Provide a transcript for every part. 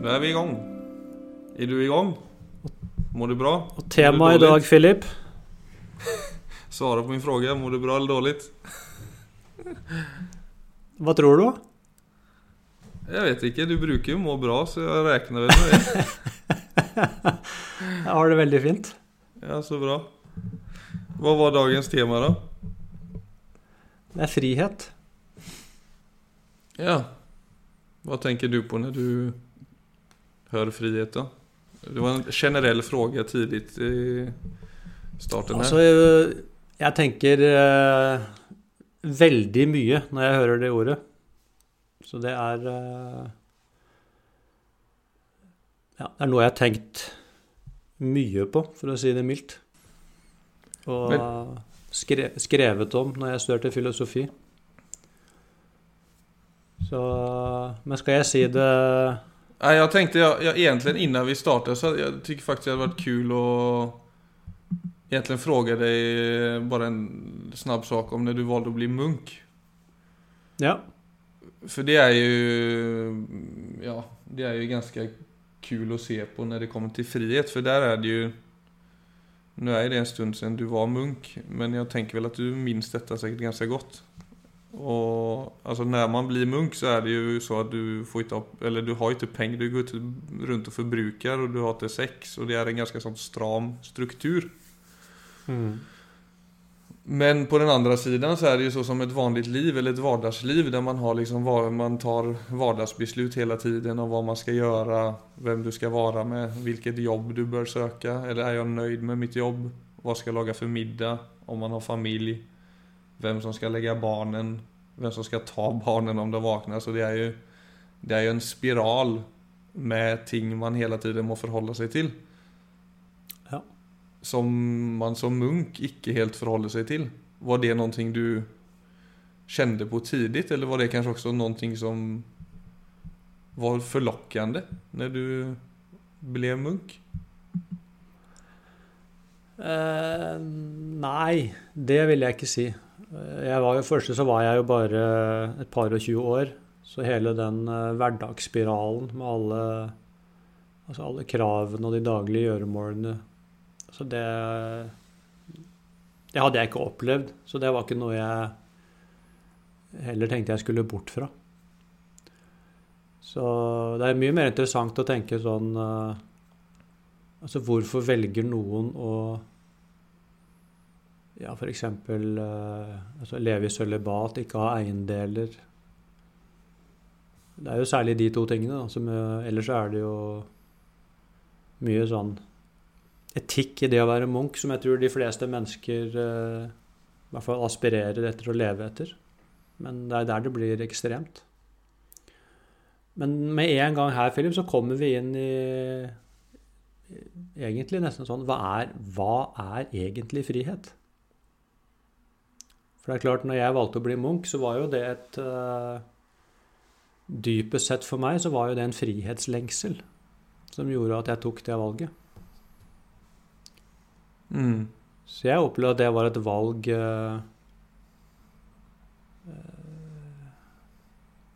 Da er vi i gang. Er du i gang? Mår du bra? Og temaet i dag, Philip Svara på min fråga. Mår du bra eller dårlig? Hva tror du? Jeg vet ikke. Du bruker jo må bra, så jeg regner vel med det. Jeg har det veldig fint. Ja, så bra. Hva var dagens tema, da? Det er frihet. Ja. Hva tenker du på når du hører frihet, da? Det var en generell fråga tidlig i starten her. Altså, jeg tenker eh, veldig mye når jeg hører det ordet. Så det er eh, Ja, det er noe jeg har tenkt mye på, for å si det mildt. Og Men- skre, skrevet om når jeg studerte filosofi. Så Men skal jeg si det Nej, jag tänkte, jag, jag, egentligen innan vi startade så jag tycker faktiskt det hade varit kul att egentligen fråga dig bara en snabb sak om när du valde att bli munk. Ja. För det är ju, ja, det är ju ganska kul att se på när det kommer till frihet. För där är det ju, nu är det en stund sedan du var munk, men jag tänker väl att du minns detta säkert ganska gott. Och alltså när man blir munk så är det ju så att du får inte, eller du har inte pengar, du går inte runt och förbrukar och du har inte sex och det är en ganska sån stram struktur. Mm. Men på den andra sidan så är det ju så som ett vanligt liv eller ett vardagsliv där man har liksom var, man tar vardagsbeslut hela tiden om vad man ska göra, vem du ska vara med, vilket jobb du bör söka, eller är jag nöjd med mitt jobb, vad ska jag laga för middag, om man har familj, vem som ska lägga barnen, vem som ska ta barnen om de vaknar. Så det er jo det er jo en spiral med ting man hele tiden må forholde seg til. ja. som man som munk ikke helt forholder seg til. Var det noe du kjente på tidlig, eller var det kanskje også noe som var forlokkende når du ble munk? Eh, nei, det vil jeg ikke si. Jeg var jo Første så var jeg jo bare et par og tjue år. Så hele den eh, hverdagsspiralen med alle, altså alle kravene og de daglige gjøremålene Så det Det hadde jeg ikke opplevd. Så det var ikke noe jeg heller tenkte jeg skulle bort fra. Så det er mye mer interessant å tenke sånn eh, Altså hvorfor velger noen å ja, f.eks. Uh, altså leve i sølibat, ikke ha eiendeler. Det er jo særlig de to tingene. Eh, ellers er det jo mye sånn etikk i det å være munk som jeg tror de fleste mennesker eh, i hvert fall aspirerer etter å leve etter. Men det er der det blir ekstremt. Men med en gang her, Philip, så kommer vi inn i egentlig nesten sånn hva er, hva er egentlig frihet? For det er klart, når jeg valgte å bli munk, så var jo det et uh, Dypest sett for meg så var jo det en frihetslengsel som gjorde at jeg tok det valget. Mm. Så jeg opplevde at det var et valg uh,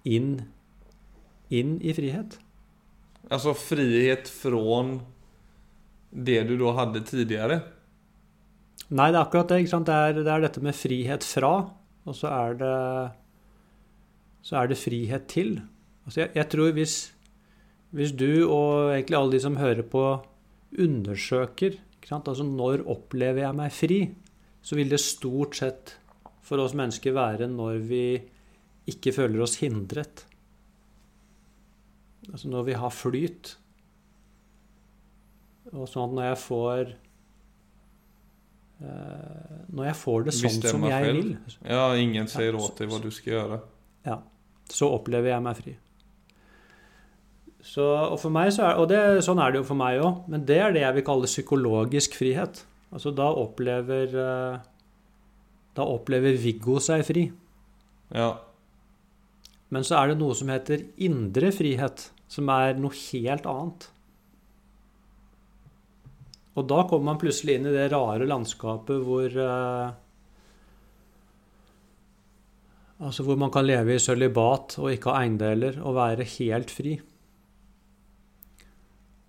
inn, inn i frihet. Altså frihet fra det du da hadde tidigare. Nei, det er akkurat det. Det er, det er dette med frihet fra, og så er det, så er det frihet til. Altså jeg, jeg tror hvis, hvis du og egentlig alle de som hører på, undersøker? Altså når opplever jeg meg fri, så vil det stort sett for oss mennesker være når vi ikke føler oss hindret. Altså når vi har flyt. Og sånn at når jeg får Når jeg får det sånn som jeg selv. vil, Ja, ingen sier Ja, til hva vad du skal gjøre. ja, så opplever jeg meg fri. Så, og for meg så er, og det, sånn er det jo for meg òg, men det er det jeg vil kalle psykologisk frihet. Altså da opplever eh, Da opplever Viggo seg fri. Ja. Men så er det noe som heter indre frihet, som er noe helt annet. Og da kommer man plutselig inn i det rare landskapet hvor eh, Altså hvor man kan leve i sølibat og ikke ha eiendeler og være helt fri.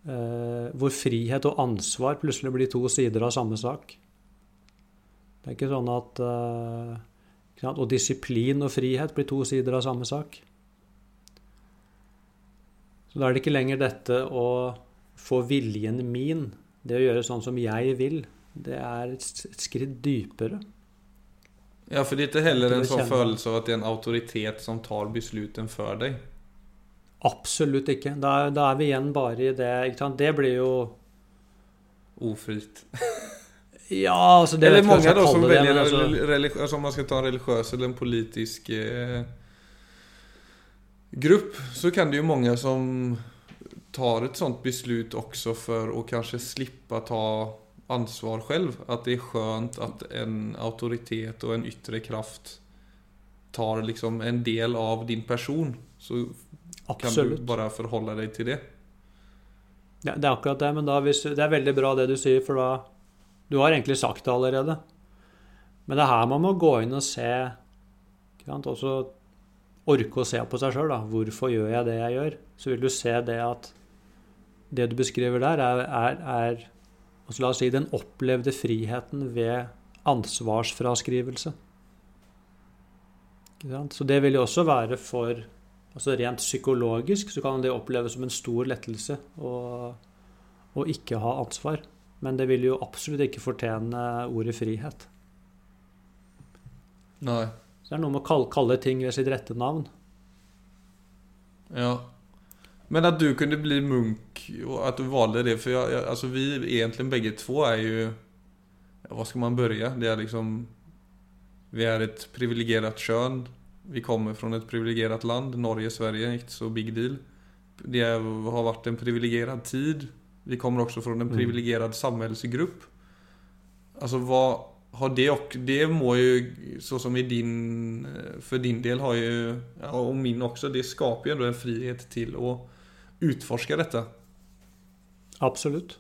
eh, hvor frihet og ansvar plutselig blir to sider av samme sak. Det er ikke sånn at eh, Og disiplin og frihet blir to sider av samme sak. Så da er det ikke lenger dette å få viljen min, det å gjøre sånn som jeg vil, det er et skritt dypere. Ja, for det er ikke heller en sånn følelse av at det er en autoritet som tar besluten for deg. Absolutt ikke. Da, da, er vi igjen bare i det ikke sant? Det blir jo Ofritt. ja, altså det Eller mange da som velger altså... altså, Om man skal ta en religiøs eller en politisk eh, grupp, så kan det jo mange som tar et sånt beslut også for å kanskje slippe ta ansvar selv. At det er skjønt at en autoritet og en ytre kraft tar liksom en del av din person. Så Absolutt. Kan du bare forholde deg til det? Ja, det er akkurat det, men da, hvis, det er veldig bra det du sier, for da Du har egentlig sagt det allerede. Men det er her man må gå inn og se sant, Også orke å se på seg sjøl. Hvorfor gjør jeg det jeg gjør? Så vil du se det at det du beskriver der, er, er, er altså La oss si den opplevde friheten ved ansvarsfraskrivelse. Så det vil jo også være for Altså Rent psykologisk så kan det oppleves som en stor lettelse å, å ikke ha ansvar. Men det vil jo absolutt ikke fortjene ordet frihet. Nei. Så det er noe med å kalle, kalle ting ved sitt rette navn. Ja. Men at du kunne bli munk, og at du valgte det For jeg, jeg, altså vi egentlig begge to er jo Hva skal man begynne? Det er liksom Vi er et privilegert kjønn. Vi kommer fra et privilegierat land. Norge, Sverige, ikke så big deal. Det har vært en privilegierad tid. Vi kommer også fra en mm. privilegierad samhällsgrupp. Alltså vad har det och det må ju så som i din för din del har ju och min också det skapar ju ändå en frihet til å utforske dette. Absolutt.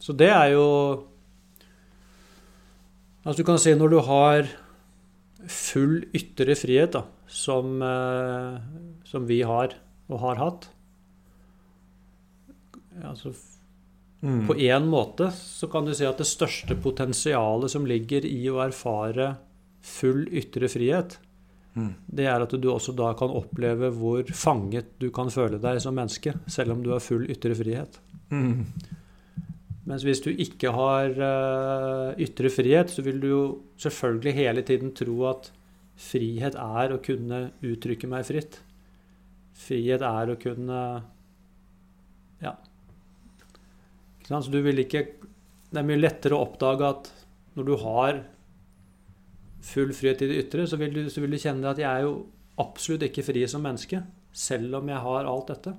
Så det er jo Altså du kan si når du har full ytre frihet, da, som, eh, som, vi har og har hatt altså, mm. På én måte så kan du si at det største potensialet som ligger i å erfare full ytre frihet, mm. det er at du også da kan oppleve hvor fanget du kan føle deg som menneske, selv om du har full ytre frihet. Mm. Mens hvis du ikke har uh, ytre frihet, så vil du jo selvfølgelig hele tiden tro at frihet er å kunne uttrykke meg fritt. Frihet er å kunne Ja. Så du vil ikke Det er mye lettere å oppdage at når du har full frihet i det ytre, så vil, du, så vil du kjenne at jeg er jo absolutt ikke fri som menneske, selv om jeg har alt dette.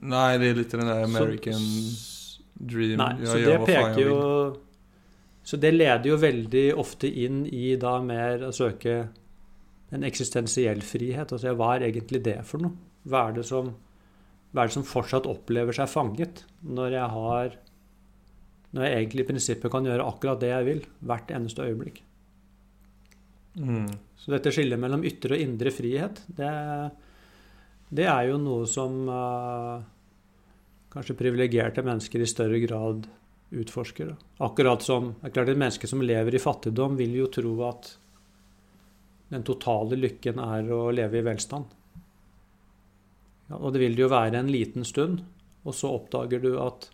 Nei, det er litt den der American så, dream. Nei, så det peker jo Så det leder jo veldig ofte inn i da mer å søke en eksistensiell frihet. Altså hva er egentlig det for noe? Hva er det som, hva er det som fortsatt opplever seg fanget, når jeg har Når jeg egentlig i prinsippet kan gjøre akkurat det jeg vil, hvert eneste øyeblikk. Mm. Så dette skillet mellom ytre og indre frihet, det, det er jo noe som uh, kanskje privilegerte mennesker i større grad utforsker. Akkurat som det er klart Et menneske som lever i fattigdom, vil jo tro at den totale lykken er å leve i velstand. Ja, og det vil det jo være en liten stund, og så oppdager du at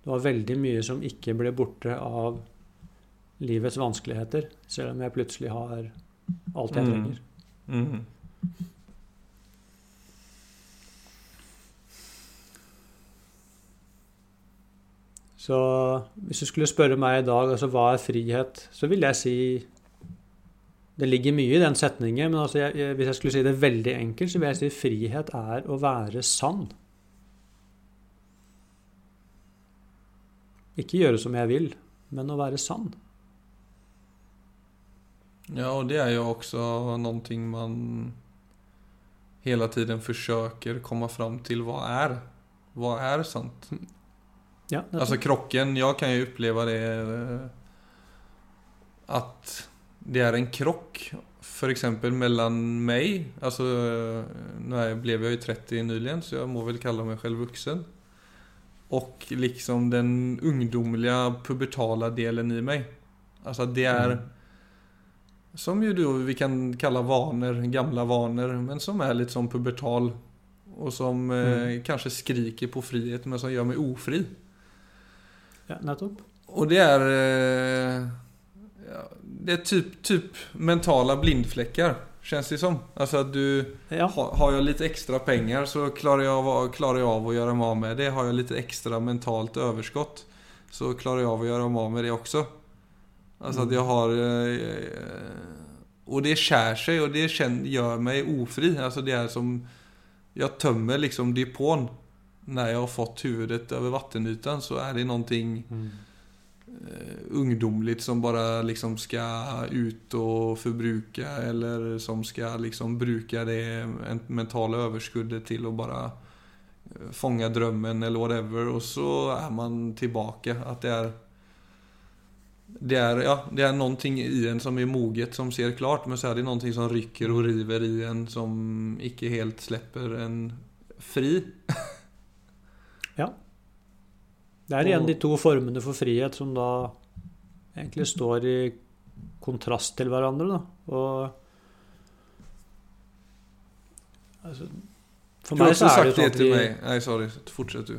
det var veldig mye som ikke ble borte av livets vanskeligheter, selv om jeg plutselig har alt jeg mm. trenger. Mm. Mm. Så hvis du skulle spørre meg i dag altså hva er frihet, så vil jeg si Det ligger mye i den setningen, men altså jeg, hvis jeg skulle si det veldig enkelt, så vil jeg si frihet er å være sann. Ikke gjøre som jeg vil, men å være sann. Ja, og det er jo også noe man hele tiden forsøker komma fram til hva er. Vad är sant? Ja, alltså krocken, jag kan ju uppleva det eh, att det är en krock för exempel mellan mig, alltså nu blev jag ju 30 nyligen så jag må väl kalla mig själv vuxen. och liksom den ungdomliga pubertala delen i mig. Alltså det är Mm. Som ju då vi kan kalla vanor, gamla vanor, men som är lite som pubertal. Och som eh, Mm. kanske skriker på frihet men som gör mig ofri. Ja, nettopp. Och det är... Eh, ja, det är typ, typ mentala blindfläckar. Känns det som. Alltså att du... Ja. Ha, har jag lite extra pengar så klarar jag, av, klarar jag av att göra mig av med det. Har jag lite extra mentalt överskott så klarar jag av att göra mig av med det också. Alltså att jeg har... og och det skär sig och det gjør mig ofri. Alltså det är som... Jag tömmer liksom depån. När jag har fått huvudet över vattenytan så är det Mm. eh, ungdomligt som bara liksom ska ut och förbruka eller som ska liksom bruka det en- mentala överskuddet till att bara eh, fånga drömmen eller whatever och så är man tillbaka. Att det är det är, ja, det är någonting i en som är moget, som ser klart men så är det någonting som rycker och river i en som ikke helt slipper en fri. ja. Det er igjen Og- de to formene for frihet som da egentlig står i kontrast til hverandre. Da. Og altså, For meg så er det jo sånn at till vi, mig. Nej, sorry. Fortsett, du.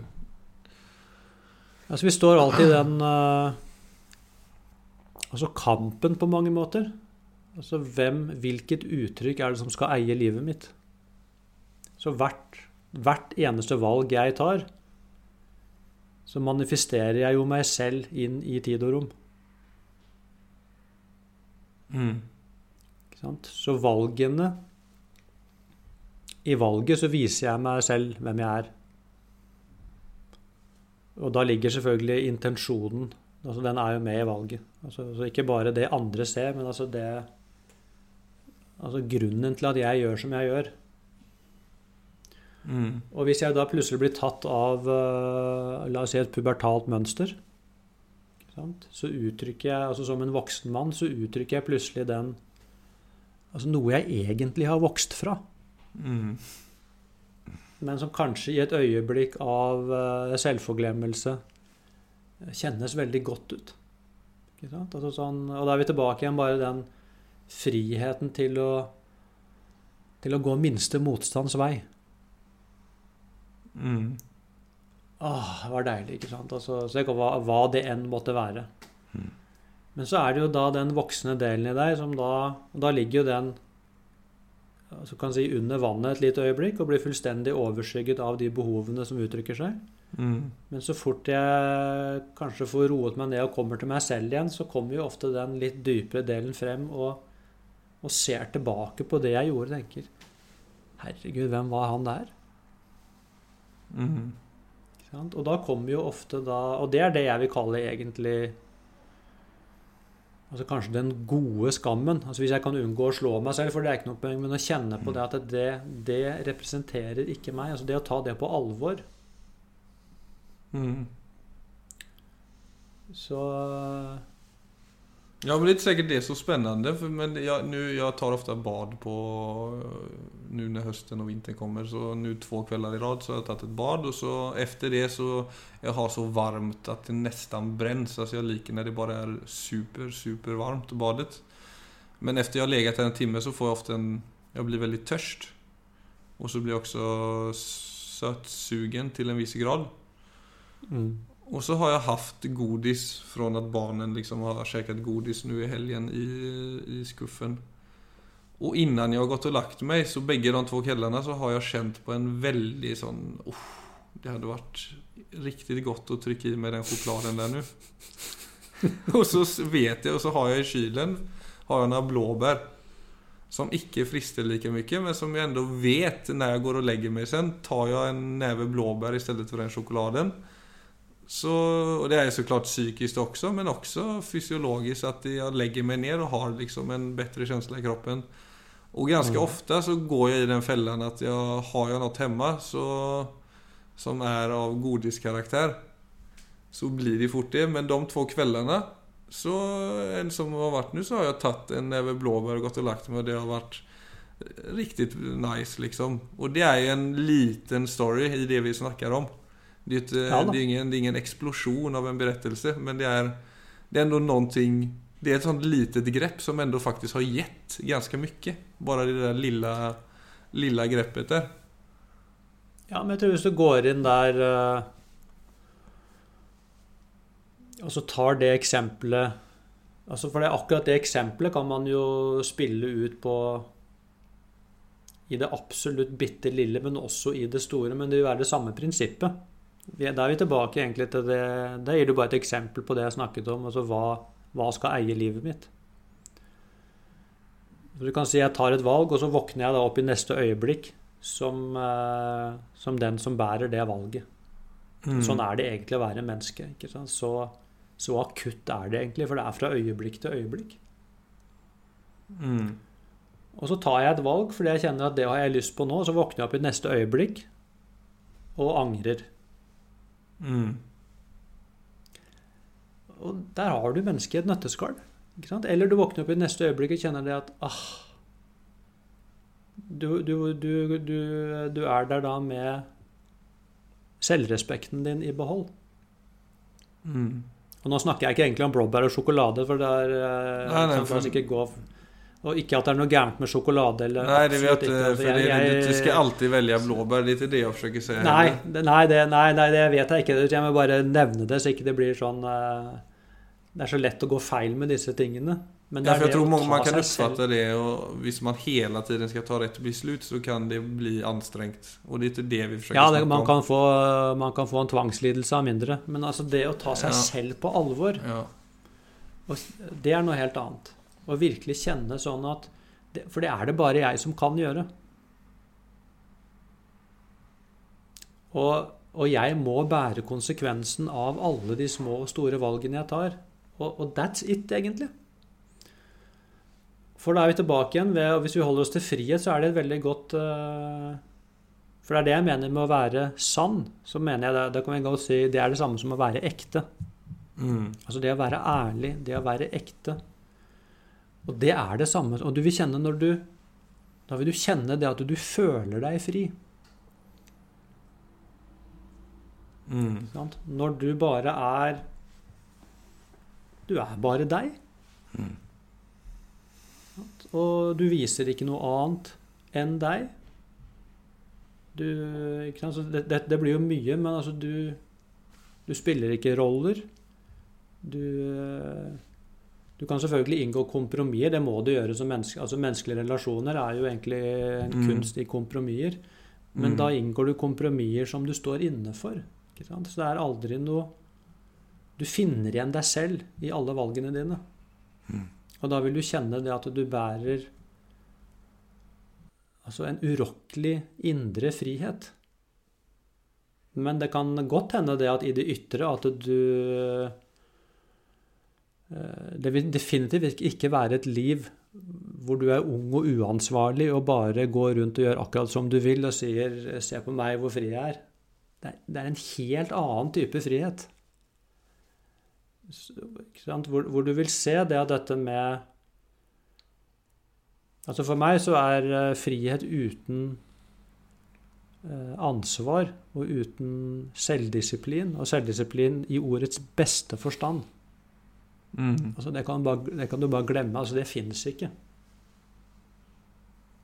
altså, vi står alltid i den eh, Altså kampen på mange måter. Altså hvem, hvilket uttrykk er det som skal eie livet mitt? Så hvert, hvert eneste valg jeg tar, så manifesterer jeg jo meg selv inn i tid og rom. Mm. Så valgene I valget så viser jeg meg selv hvem jeg er. Og da ligger selvfølgelig intensjonen altså Den er jo med i valget. Altså, altså ikke bare det andre ser, men altså det Altså grunnen til at jeg gjør som jeg gjør. Mm. Og hvis jeg da plutselig blir tatt av eh, la oss si et pubertalt mønster, ikke sant? så uttrykker jeg, altså som en voksen mann, så uttrykker jeg plutselig den Altså noe jeg egentlig har vokst fra, Mm. men som kanskje i et øyeblikk av eh, selvforglemmelse kjennes veldig godt ut. Altså sånn, og da er vi tilbake igjen bare den friheten til å til å gå minste motstands vei. Mm. Åh, det var deilig, ikke sant? Altså, så det, hva, hva det enn måtte være. Mm. Men så er det jo da den voksne delen i deg som da Da ligger jo den altså kan si under vannet et lite øyeblikk og blir fullstendig overskygget av de behovene som uttrykker seg. Mm. Men så fort jeg kanskje får roet meg ned og kommer til meg selv igjen, så kommer jo ofte den litt dypere delen frem og, og ser tilbake på det jeg gjorde og tenker Herregud, hvem var han der? Mm. Og da kommer jo ofte da Og det er det jeg vil kalle egentlig Altså kanskje den gode skammen. Altså Hvis jeg kan unngå å slå meg selv, for det er ikke noe poeng, men å kjenne på det at det, det representerer ikke meg. Altså det å ta det på alvor. Mm. Så Ja, men det är inte säkert det är så spännande. För, men jag, nu, jag tar ofta bad på... eh, Nu när hösten och vintern kommer. Så nu två kvällar i rad så har jag tagit ett bad. Och så efter det så... Jag har så varmt att det nästan bränns. Alltså jag liker när det bara är super, super varmt badet. Men efter jag har legat en timme så får jag ofta en... Jag blir väldigt törst. Och så blir jag också sötsugen till en viss grad. Mm. Och så har jag haft godis från att barnen liksom har käkat godis nu i helgen i, i skuffen. Och innan jag har gått och lagt mig så bägge de två kvällarna så har jag känt på en väldig sån... Oh, det hade varit riktigt gott att trycka i mig den chokladen där nu. och så vet jag, och så har jag i kylen har jag några blåbär. Som icke frister lika mycket men som jag ändå vet när jag går och lägger mig sen tar jag en näve blåbär istället för den chokladen. Så, och det är såklart psykiskt också men också fysiologiskt att jag lägger mig ner och har liksom en bättre känsla i kroppen. Och ganska Mm. ofta så går jag i den fällan att jag har jag något hemma så som är av godiskaraktär så blir det fort det. Men de två kvällarna så en som har varit nu så har jag tagit en näve blåbär och gått och lagt mig och det har varit riktigt nice liksom. Och det är ju en liten story i det vi snackar om. Det är, ett, Ja det, är ingen, det är ingen explosion av en berättelse, men det är, det är ändå någonting... Det är ett sånt litet grepp som ändå faktiskt har gett ganska mycket. Bara det där lilla, lilla greppet där. Ja, men jeg tror hvis du går inn der eh, og så tar det eksempelet altså For det er akkurat det eksempelet kan man jo spille ut på i det absolutt bitte lille, men også i det store. Men det vil være det samme prinsippet. Da er vi tilbake egentlig til det Da gir du bare et eksempel på det jeg snakket om. Altså hva, hva skal eie livet mitt? Så du kan si jeg tar et valg, og så våkner jeg da opp i neste øyeblikk som, eh, som den som bærer det valget. Mm. Sånn er det egentlig å være menneske. Ikke sant? Så, så akutt er det egentlig, for det er fra øyeblikk til øyeblikk. Mm. Og så tar jeg et valg fordi jeg kjenner at det har jeg lyst på nå, så våkner jeg opp i neste øyeblikk og angrer. Mm. Og der har du mennesket i et nøtteskall. Eller du våkner opp i neste øyeblikk og kjenner det at ah, du, du, du, du, du er der da med selvrespekten din i behold. Mm. Og nå snakker jeg ikke egentlig om blåbær og sjokolade, for det er eh, Nei, nei, kan for- sikkert gå Og ikke at det er noe gærent med sjokolade. Eller nei, det vet ikke. Altså, För det, jeg- du skal alltid velge blåbær. Det er ikke det jeg forsøker å si. Nei, nei, det, nei, nei, det vet jeg ikke. Jeg må bare nevne det, så ikke det blir sånn eh, Det er så lett å gå feil med disse tingene. Men det Ja, for jeg tror mange, man kan oppfatte det og hvis man hele tiden skal ta rätt beslut så kan det bli anstrengt. Og det er ikke det vi forsøker Ja, det, snacka man, om. kan få, man kan få en tvangslidelse av mindre. Men altså det å ta seg Ja. selv på alvor, Ja. og det er noe helt annet. Å virkelig kjenne sånn at det, For det er det bare jeg som kan gjøre. Og, og jeg må bære konsekvensen av alle de små og store valgene jeg tar. Og, og that's it, egentlig. For da er vi tilbake igjen ved og Hvis vi holder oss til frihet, så er det et veldig godt uh, For det er det jeg mener med å være sann. Så mener jeg det, det kan vi godt si det er det samme som å være ekte. Mm. Altså det å være ærlig, det å være ekte. Og det er det samme. Og du vil kjenne når du Da vil du kjenne det at du føler deg fri. Mm. Sant? Når du bare er Du er bare deg. Mm. Og du viser ikke noe annet enn deg. Du? Det, det, det blir jo mye, men altså du Du spiller ikke roller. Du eh, Du kan selvfølgelig inngå kompromisser, det må du gjøre som menneske. Altså Menneskelige relasjoner er jo egentlig en Mm. kunst i kompromisser. Men Mm. da inngår du kompromisser som du står inne for. Så det er aldri noe Du finner igjen deg selv i alle valgene dine. Mm. Og da vil du kjenne det at du bærer altså en urokkelig indre frihet. Men det kan godt hende det at i det ytre at du Det vil definitivt ikke være et liv hvor du er ung og uansvarlig og bare går rundt og gjør akkurat som du vil og sier 'se på meg, hvor fri jeg er'. Det er, en helt annen type frihet. Hvor, hvor du vil se det at dette med Altså For meg så er eh, frihet uten eh, ansvar og uten selvdisiplin, og selvdisiplin i ordets beste forstand Mm. altså det, kan bare, det kan du bare glemme. altså Det fins ikke.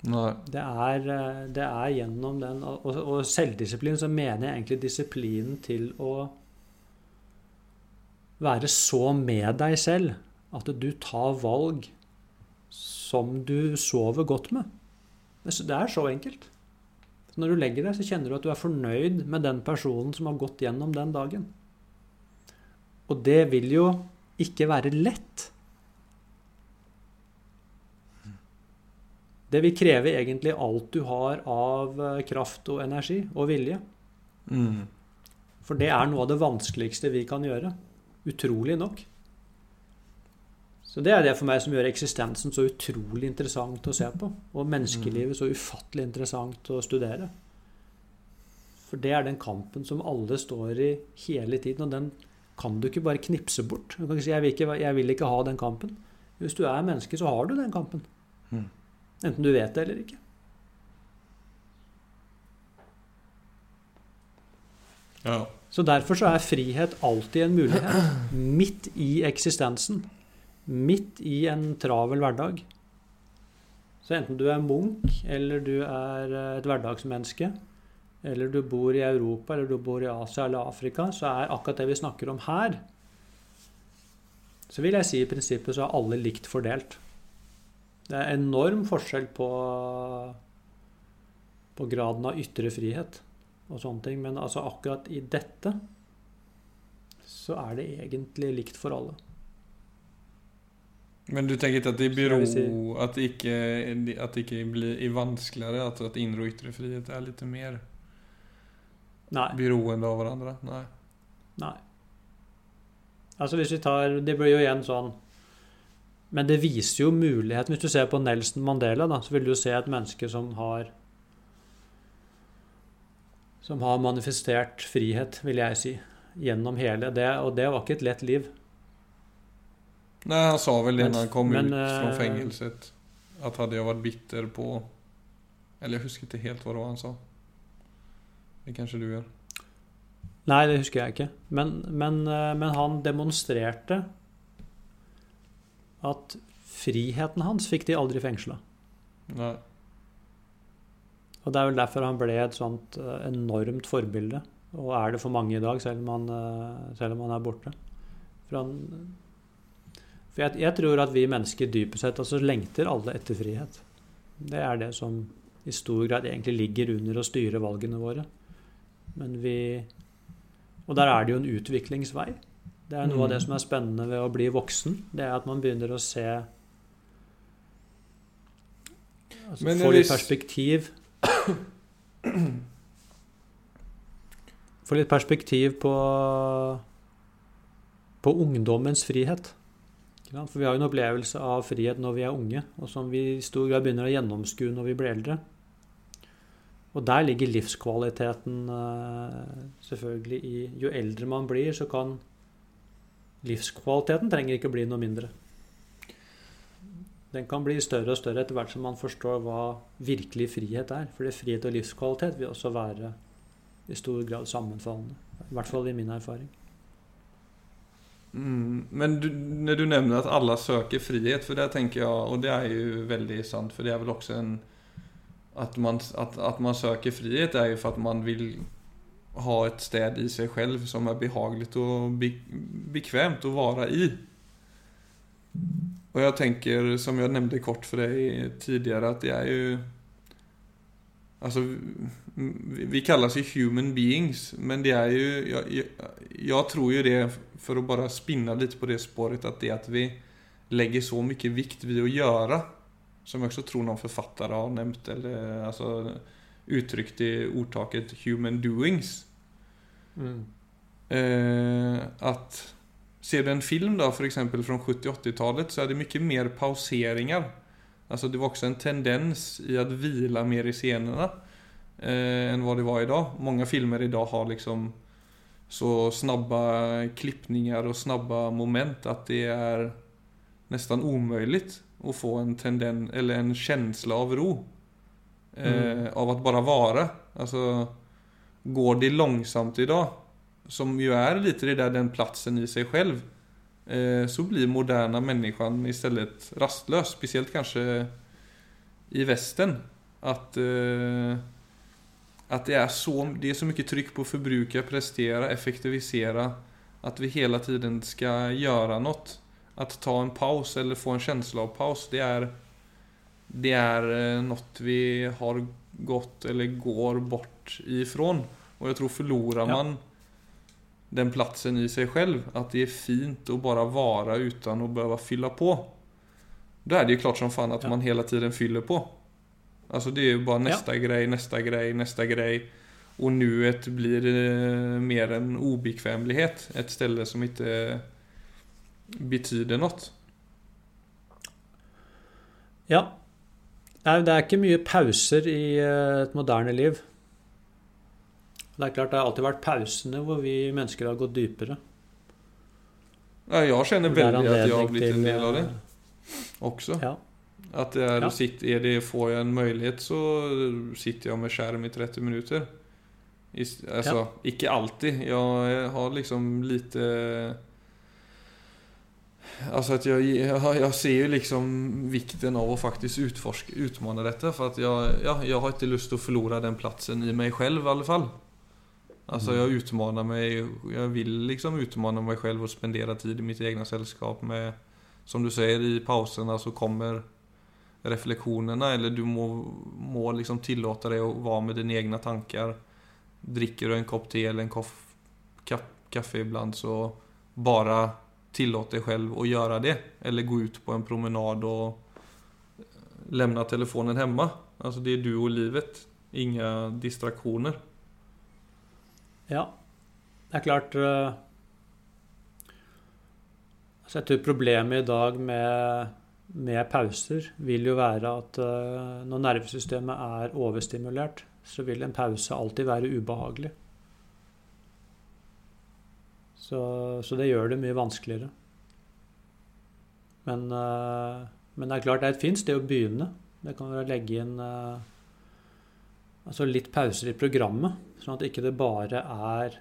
Nej. Det er, eh, det er gjennom den Og, og selvdisiplin så mener jeg egentlig disiplinen til å være så med deg selv at du tar valg som du sover godt med. Det er så enkelt. Når du legger deg, så kjenner du at du er fornøyd med den personen som har gått gjennom den dagen. Og det vil jo ikke være lett. Det vil kreve egentlig alt du har av eh, kraft og energi og vilje. Mm. For det er noe av det vanskeligste vi kan gjøre. Utrolig nok. Så det er det for meg som gjør eksistensen så utrolig interessant å se på. Og menneskelivet så ufattelig interessant å studere. For det er den kampen som alle står i hele tiden, og den kan du ikke bare knipse bort. Du kan ikke si jeg vil ikke, 'jeg vil ikke ha den kampen'. Hvis du er menneske, så har du den kampen. Mm. Enten du vet det eller ikke. Ja. Så derfor så er frihet alltid en mulighet. Midt i eksistensen. Midt i en travel hverdag. Så enten du er munk, eller du er et hverdagsmenneske, eller du bor i Europa, eller du bor i Asia eller Afrika, så er akkurat det vi snakker om her Så vil jeg si i prinsippet så er alle likt fordelt. Det er enorm forskjell på, på graden av ytre frihet og sånne ting. Men altså akkurat i dette så er det egentlig likt for alle. Men du tenker ikke at det Så jeg At det ikke, at det ikke blir er vanskeligere? At, at indre og ytre frihet er litt mer Nei. beroende av hverandre? Nei. Nei. Altså hvis vi tar Det blir jo igjen sånn Men det viser jo muligheten. Hvis du ser på Nelson Mandela, da, så vil du se et menneske som har Som har manifestert frihet, vil jeg si, gjennom hele det. Og det var ikke et lett liv. Nei, han sa vel det da han kom men, ut fra fengselet. At hadde jeg vært bitter på Eller jeg husker ikke helt hva det var han sa. Det kanskje du gjør. Nei, det husker jeg ikke. Men, men, eh, men han demonstrerte at friheten hans fikk de aldri fengsla. Nei. Og det er vel derfor han ble et sånt eh, enormt forbilde. Og er det for mange i dag, selv om han, eh, selv om han er borte. For, han, for jeg, jeg tror at vi mennesker dypest sett altså lengter alle etter frihet. Det er det som i stor grad egentlig ligger under å styre valgene våre. Men vi Og der er det jo en utviklingsvei. Det er noe av det Mm. som er spennende ved å bli voksen. Det er at man begynner å se altså, Men Få litt perspektiv Få litt perspektiv på på ungdommens frihet. For vi har jo en opplevelse av frihet når vi er unge, og som vi i stor grad begynner å gjennomskue når vi blir eldre. Og der ligger livskvaliteten eh, selvfølgelig i Jo eldre man blir, så kan livskvaliteten trenger ikke bli noe mindre. Den kan bli større og større etter hvert som man forstår hva virkelig frihet er. Fordi frihet og livskvalitet vil også være i stor grad sammenfallende. I hvert fall i min erfaring. Mm, men du, når du nevner at alle søker frihet, for det tenker jeg, og det er jo veldig sant, for det er vel også en at man, at, at man søker frihet er jo for at man vil ha et sted i seg selv som er behagelig og be, bekvemt å være i. Og jeg tenker, som jeg nevnte kort for deg tidligere, at det er jo Altså, vi vi kalles jo human beings, men det er jo Jeg, jeg, jeg tror jo det, for å bare spinne litt på det sporet, at det at vi legger så mye vikt ved å gjøre, som jeg også tror noen forfattere har nevnt, eller altså uttrykt i ordtaket 'human doings', eh, at Ser du en film da, f.eks. fra 70-80-tallet, så er det mye mer pauseringer. Altså Det var også en tendens i å hvile mer i scenene eh, enn hva det var i dag. Mange filmer i dag har liksom så snabba klippninger og snabba moment at det er nesten umulig å få en tendens, eller en känsla av ro. Eh, Mm. Av att bara vara. Alltså, går det långsamt idag, som ju är lite det där den platsen i sig själv, eh, så blir moderna människan istället rastlös. Speciellt kanske i västen. Att, eh, att det, är så, det är så mycket tryck på förbruka, prestera, effektivisera. Att vi hela tiden ska göra något. Att ta en paus eller få en känsla av paus, det är det är noe något vi har gått eller går bort ifrån. Och jag tror förlorar Ja. man den platsen i sig själv, att det är fint att bara vara utan att behöva fylla på. Då är det ju klart som fan att Ja. man hela tiden fyller på. Alltså det är ju bara nästa grej, nästa grej, nästa grej. Och nuet blir eh, mer en obekvämlighet. Ett ställe som inte betyder något. Ja. Nei, det er ikke mye pauser i eh, et moderne liv. Det er klart det har alltid vært pausene hvor vi mennesker har gått dypere. Ja, jeg kjenner veldig at jeg har blitt en del av det også. också. Ja. At det er, Ja. sitt, er det, får jeg en mulighet, så sitter jeg med skjerm i 30 minuter. Altså, ja. ikke alltid. Jeg har liksom lite Altså at jeg, jeg, jeg, ser jo liksom vikten av å faktisk utforske, utmane dette. For at jeg, ja, jeg har ikke lyst til å forlore den plassen i meg selv, i alle fall. Altså mm. jeg utmaner meg Jeg vil liksom utmane meg selv og spendere tid i mitt eget selskap med Som du sier, i pausene så kommer refleksjonene, eller du må, må liksom tillate deg å være med dine egne tanker. Drikker du en kopp te eller en koff, kaffe iblant, så bare tillåt deg selv å gjøre det. Eller gå ut på en promenad og lämna telefonen hjemme. Alltså det er du och livet. Ingen distraksjoner. Ja, det er klart uh, altså Jeg tror problemet i dag med, med pauser vil jo være at uh, når nervesystemet er overstimulert, så vil en pause alltid være ubehagelig. Så, så, det gjør det mye vanskeligere. Men, uh, men, det er klart det er et fint sted å begynne. Det kan være å legge inn uh, altså litt pauser i programmet, sånn at ikke det bare er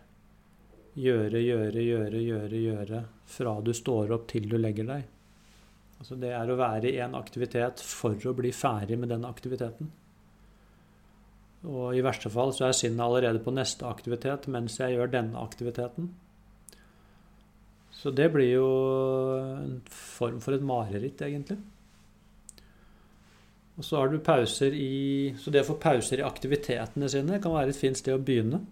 gjøre, gjøre, gjøre, gjøre, gjøre fra du står opp til du legger deg. Altså det er å være i en aktivitet for å bli ferdig med den aktiviteten. Og i verste fall så er sinnet allerede på neste aktivitet mens jeg gjør denne aktiviteten. Så det blir jo en form for et mareritt, egentlig. Og så har du pauser i Så det å få pauser i aktivitetene sine kan være et fint sted å begynne.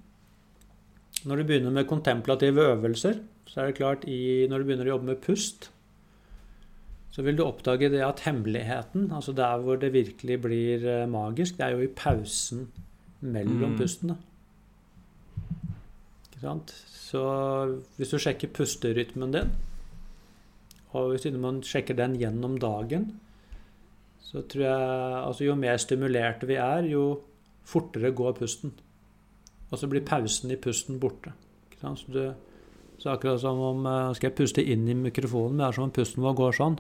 Når du begynner med kontemplative øvelser, så er det klart i, Når du begynner å jobbe med pust, så vil du oppdage det at hemmeligheten, altså der hvor det virkelig blir eh, magisk, det er jo i pausen mellom mm. pustene. Så hvis du sjekker pusterytmen din, og hvis man sjekker den gjennom dagen, så tror jeg altså Jo mer stimulerte vi er, jo fortere går pusten. Og så blir pausen i pusten borte. Så, du, så akkurat som om uh, Skal jeg puste inn i mikrofonen, det er som om pusten vår går sånn.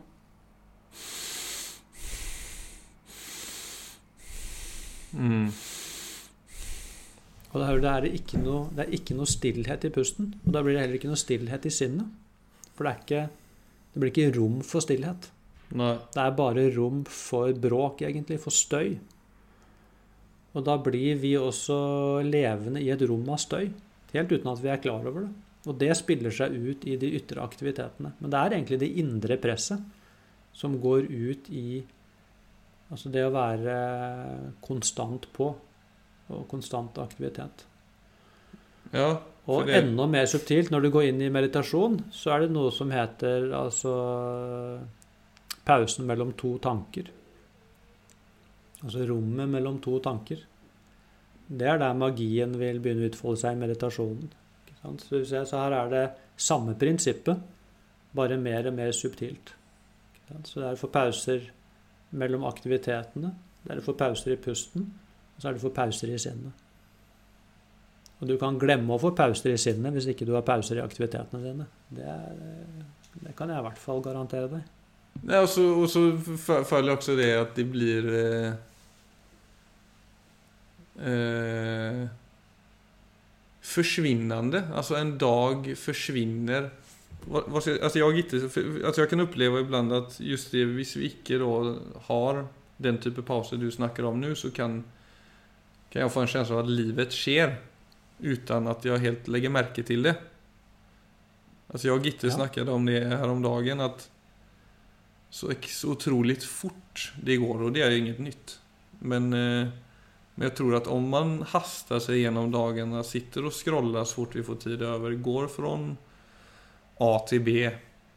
Mm. Og da er det ikke noe, det er ikke noe stillhet i pusten. Og da blir det heller ikke noe stillhet i sinnet. For det, er ikke, det blir ikke rom for stillhet. Nei. Det er bare rom for bråk, egentlig. For støy. Og da blir vi også levende i et rom av støy. Helt uten at vi er klar over det. Og det spiller seg ut i de ytre aktivitetene. Men det er egentlig det indre presset som går ut i Altså det å være konstant på og konstant aktivitet. Ja, og det... enda mer subtilt, når du går inn i meditasjon, så er det noe som heter altså pausen mellom to tanker. Altså rommet mellom to tanker. Det er der magien vil begynne å utfolde seg i meditasjonen. Så, så her er det samme prinsippet, bare mer og mer subtilt. Så det er for pauser mellom aktivitetene. Det er for pauser i pusten. Og så er det for pauser i sinnet. Og du kan glemme å få pauser i sinnet hvis ikke du har pauser i aktivitetene dine. Det, er, det kan jeg i hvert fall garantere deg. Ja, og, så, og så føler også det at det blir eh, eh, Forsvinnende. Altså en dag forsvinner altså jeg, ikke, altså jeg kan oppleve iblant at just det, hvis vi ikke har den type pauser du snakker om nå, så kan kan jeg få en känsla av at livet skjer uten at jeg helt legger merke til det. Alltså jag och Gitte ja. snackade om det häromdagen att så, så otroligt fort det går og det er inget nytt. Men, eh, men jeg tror at om man hastar seg gjennom dagarna, sitter og scrollar så fort vi får tid over, går fra A til B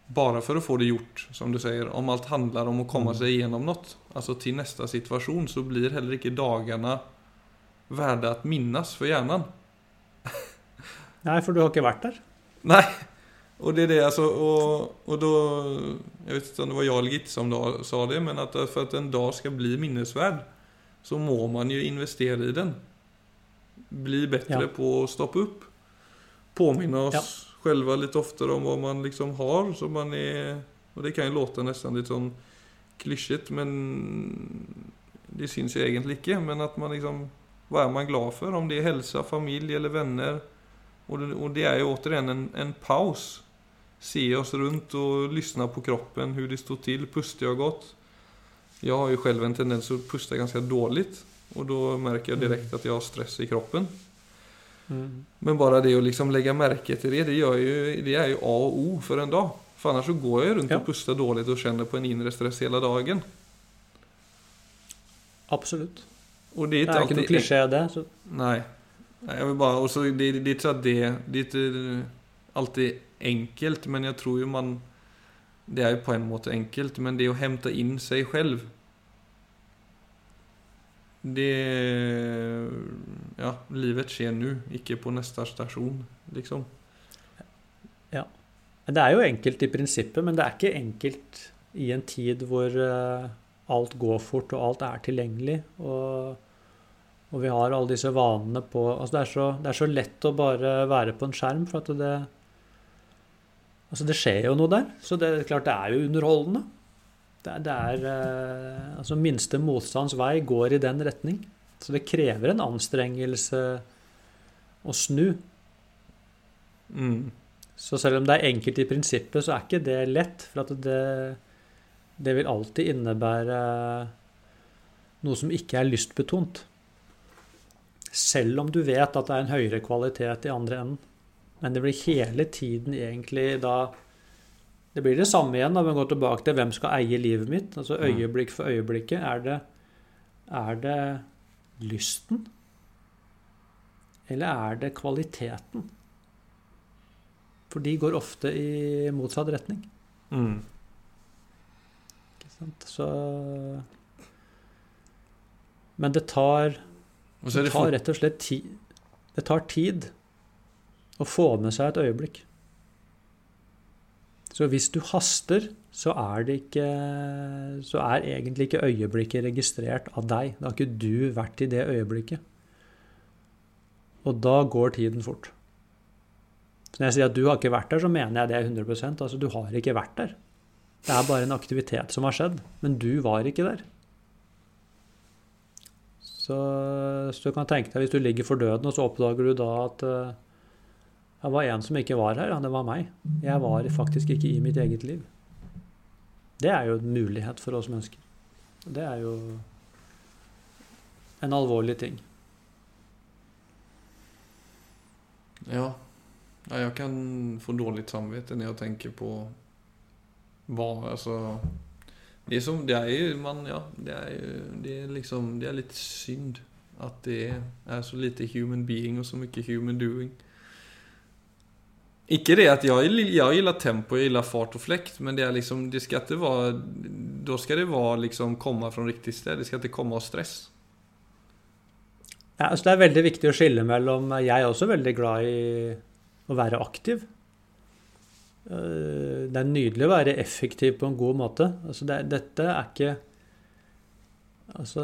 bare for å få det gjort, som du sier. Om alt handler om å komme mm. seg gjennom noe, altså til neste situasjon, så blir heller ikke dagene värda att minnas for hjärnan. Nei, for du har ikke vært der. Nei. Og det er det, altså og, och da Jeg vet ikke om det var Jarl Gitt som da sa det, men at for at en dag skal bli minnesvärd så må man jo investere i den. Bli bättre ja. på å stoppe opp. Påminne oss ja. själva litt oftare om hva man liksom har. Så man er Og det kan jo låte nesten litt sånn klyschigt, men det syns ju egentlig ikke. Men at man liksom Hva er man glad for? Om det er helse, familie eller venner. Og det, og det er jo igjen en, en paus. Se oss rundt og lytte på kroppen, hvordan det står til. Puster jeg godt? Jeg har jo selv en tendens til å puste ganske dårlig. Og da merker jeg direkte at jeg har stress i kroppen. Mm. Men bare det å liksom legge merke til det, det, jo, det er jo A og O for en dag. For så går jeg rundt Ja. og puster dårlig og kjenner på en indre stress hele dagen. Absolutt. Og det er er ikke noe klisjé, det. Så Nej. Nej, jag vill bara, och så det, det, det det, det är inte alltid enkelt, men jag tror ju man, det är ju på en måte enkelt, men det är att hämta in sig själv. Det, ja, livet skjer nu, ikke på neste stasjon, liksom. Ja. Det er jo enkelt i prinsippet, men det er ikke enkelt i en tid hvor eh, alt går fort og alt er tilgjengelig. Og, og vi har alle disse vanene på altså det, er så, det er så lett å bare være på en skjerm, for at det Altså, det skjer jo noe der. Så det er klart det er jo underholdende. Det det er eh, Altså, minste motstands vei går i den retning. Så det krever en anstrengelse å snu. Mm. Så selv om det er enkelt i prinsippet, så er ikke det lett. For at det, det vil alltid innebære noe som ikke er lystbetont. Selv om du vet at det er en høyere kvalitet i andre enden. Men det blir hele tiden egentlig da Det blir det samme igjen når vi går tilbake til hvem skal eie livet mitt. Altså øyeblikk for øyeblikket. Er det, er det lysten? Eller er det kvaliteten? For de går ofte i motsatt retning. Mm. Så Men det tar, det det tar rett og slett tid Det tar tid å få med seg et øyeblikk. Så hvis du haster, så er det ikke Så er egentlig ikke øyeblikket registrert av deg. Da har ikke du vært i det øyeblikket. Og da går tiden fort. Så når jeg sier at du har ikke vært der, så mener jeg det 100% Altså, du har ikke vært der. Det er bare en aktivitet som har skjedd, men du var ikke der. Så, så du kan tenke deg hvis du ligger for døden, og så oppdager du da at eh, det var en som ikke var her, ja, det var meg. Jeg var faktisk ikke i mitt eget liv. Det er jo en mulighet for oss mennesker. Det er jo en alvorlig ting. ja. Jeg kan få dårlig samvittighet når jeg tenker på hva alltså det är som, det är ju, man, ja, det är ju, det är liksom, det är lite synd att det är så lite human being och så mycket human doing. Ikke det at jeg, jeg gillar tempo, jeg gillar fart og flekt, men det er liksom, det skal ikke være, da skal det være liksom komme fra riktig sted, det skal ikke komme av stress. Ja, altså det er veldig viktig å skille mellom Jeg er også veldig glad i å være aktiv. Eh, Det er nydelig å være effektiv på en god måte. Altså det, dette er ikke Altså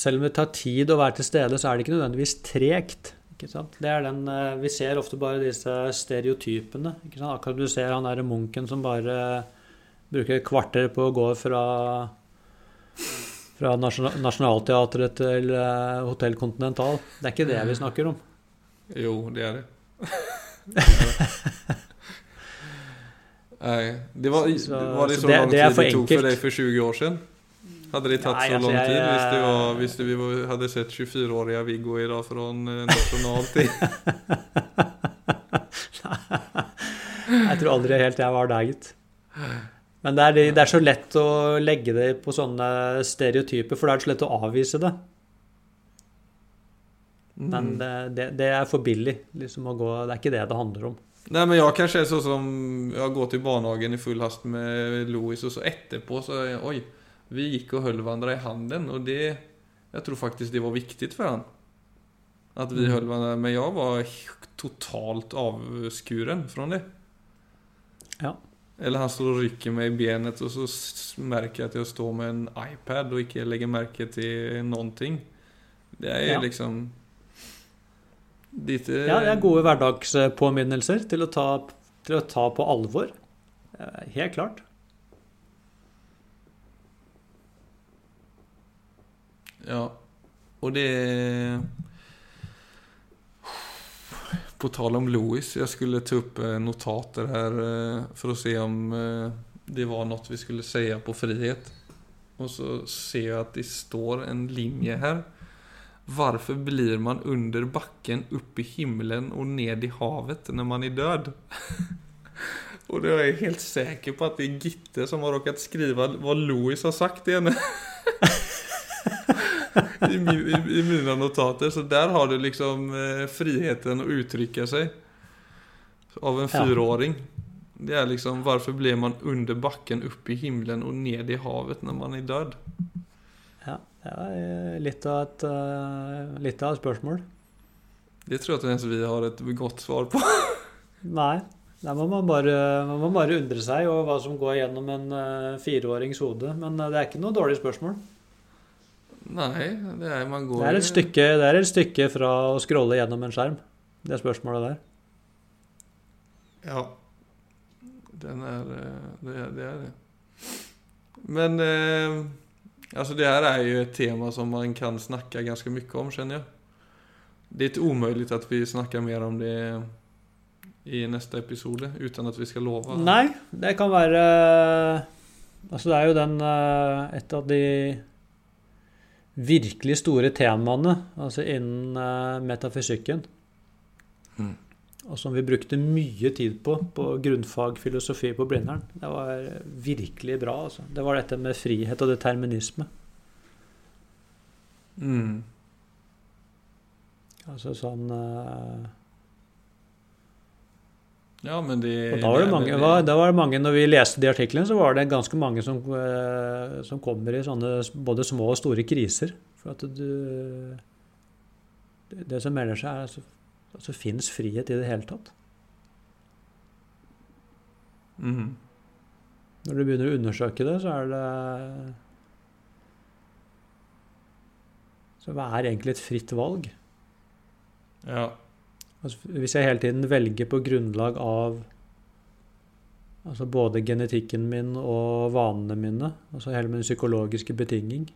Selv om det tar tid å være til stede, så er det ikke nødvendigvis tregt. Ikke sant? Det er den, eh, vi ser ofte bare disse stereotypene. Ikke sant? Akkurat du ser han derre munken som bare bruker et kvarter på å gå fra fra Nationaltheatret til eh, Hotell Continental. Det er ikke det vi snakker om. Jo, det er det. Nej, det var, Så- det var det så så det- lang det tid det tog enkelt. for deg for 20 år siden? Hadde det tatt Nei, så lang lång jag- tid hvis, det var, hvis det vi var, hade sett 24-årige Viggo i från fra nasjonaltid? Jeg tror aldri helt jeg var der, gitt. Men det er, det er så lett å legge det på sånne stereotyper, for det er så lett å avvise det. Men Mm. det, det, det er for billig liksom å gå Det er ikke det det handler om. Nei, men jeg kanskje er sånn som, jag går i barnehagen i full hast med Louis og så etterpå så, er jeg Oi, vi gikk og holdt hverandre i handen og det, Jeg tror faktisk det var viktig for han. At vi Mm. men jeg var totalt avskuren fra det. Ja. Eller han står og rykker meg i benet og så merker jeg at jeg står med en iPad og ikke legger merke til noen ting. Det er Ja. liksom... Lite... Ja, det er gode hverdagspåminnelser til å ta, til å ta på alvor. Eh, Helt klart. Ja. og det... På tale om Louis, jeg skulle ta upp eh, notater her for å se om eh, det var noe vi skulle si på frihet. Og så ser jeg at det står en linje här. Varför blir man under backen, upp i himlen och ned i havet när man är död? och då är jag helt säker på att det är Gitte som har råkat skriva vad Louis har sagt till henne. I, min, i, I mina notater. Så där har du liksom eh, friheten att uttrycka sig. Av en Ja. fyraåring. Det är liksom varför blir man under backen, upp i himlen och ned i havet när man är död? Det var eh, litt av et, eh, litt av et spørsmål. Det tror jeg ikke engang vi har et godt svar på. Nei. Der må man bare, man må bare undre seg over hva som går gjennom en eh, fireårings hode. Men det er ikke noe dårlig spørsmål. Nei, det er man går Det er et stykke, det er et stykke fra å scrolle gjennom en skjerm. Det spørsmålet der. Ja. Den är, det, er det är det. Men, eh, alltså det här är ju ett tema som man kan snacka ganska mycket om känner jag. Det är inte omöjligt att vi snackar mer om det i nästa episode utan att vi ska lova. Nei, det kan være Altså, det er jo den eh, Et av de virkelig store temaene altså innen eh, metafysikken. Mm. Og som vi brukte mye tid på på grunnfag filosofi på Blindern. Det var virkelig bra. altså. Det var dette med frihet og determinisme. Mm. Altså sånn uh... Ja, men de Og da var det mange, var, da var det mange Når vi leste de artiklene, så var det ganske mange som, uh, som kommer i sånne både små og store kriser. For at du Det, det som melder seg, er altså, altså Fins frihet i det hele tatt? Mm. Når du begynner å undersøke det, så er det Så hva er egentlig et fritt valg? Ja. Altså, hvis jeg hele tiden velger på grunnlag av altså både genetikken min og vanene mine, altså hele min psykologiske betinging,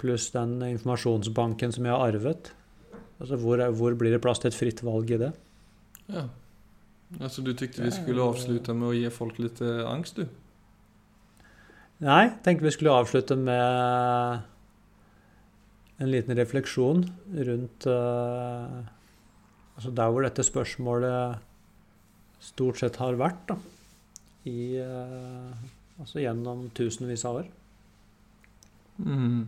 pluss den informasjonsbanken som jeg har arvet, altså hvor, er, hvor blir det plass til et fritt valg i det? ja. Altså, du tykte vi skulle avslutte med å gi folk litt angst du? Nei, tenkte vi skulle avslutte med en liten refleksjon rundt uh, Altså der hvor dette spørsmålet stort sett har vært, da. I uh, Altså gjennom tusenvis av år. Mm.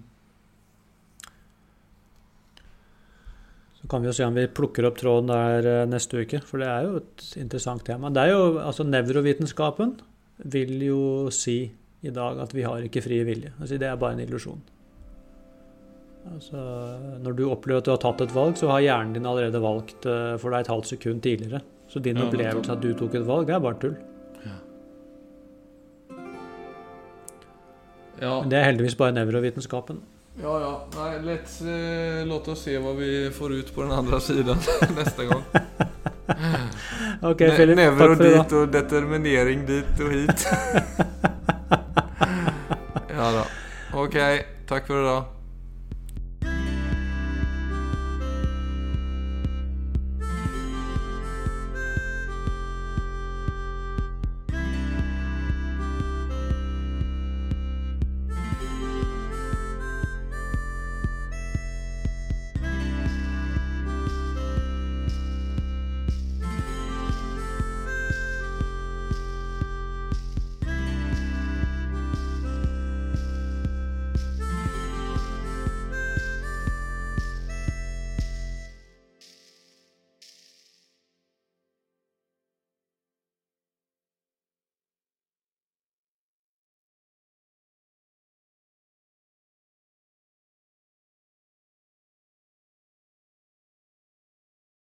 Så kan vi jo se om vi plukker opp tråden der eh, neste uke, for det er jo et interessant tema. Det er jo, altså Nevrovitenskapen vil jo si i dag at vi har ikke fri vilje. Altså Det er bare en illusjon. Altså, når du opplever at du har tatt et valg, så har hjernen din allerede valgt eh, for deg et halvt sekund tidligere. Så din Ja, opplevelse at du tok et valg, det er bare tull. Ja. Men det er heldigvis bare nevrovitenskapen. Ja, ja. Nej, let's, eh, låt oss se vad vi får ut på den andra sidan nästa gång. okay, Ne- Philip. Neuro Takk for dit och determinering dit och hit. ja då. Okej, tack för idag.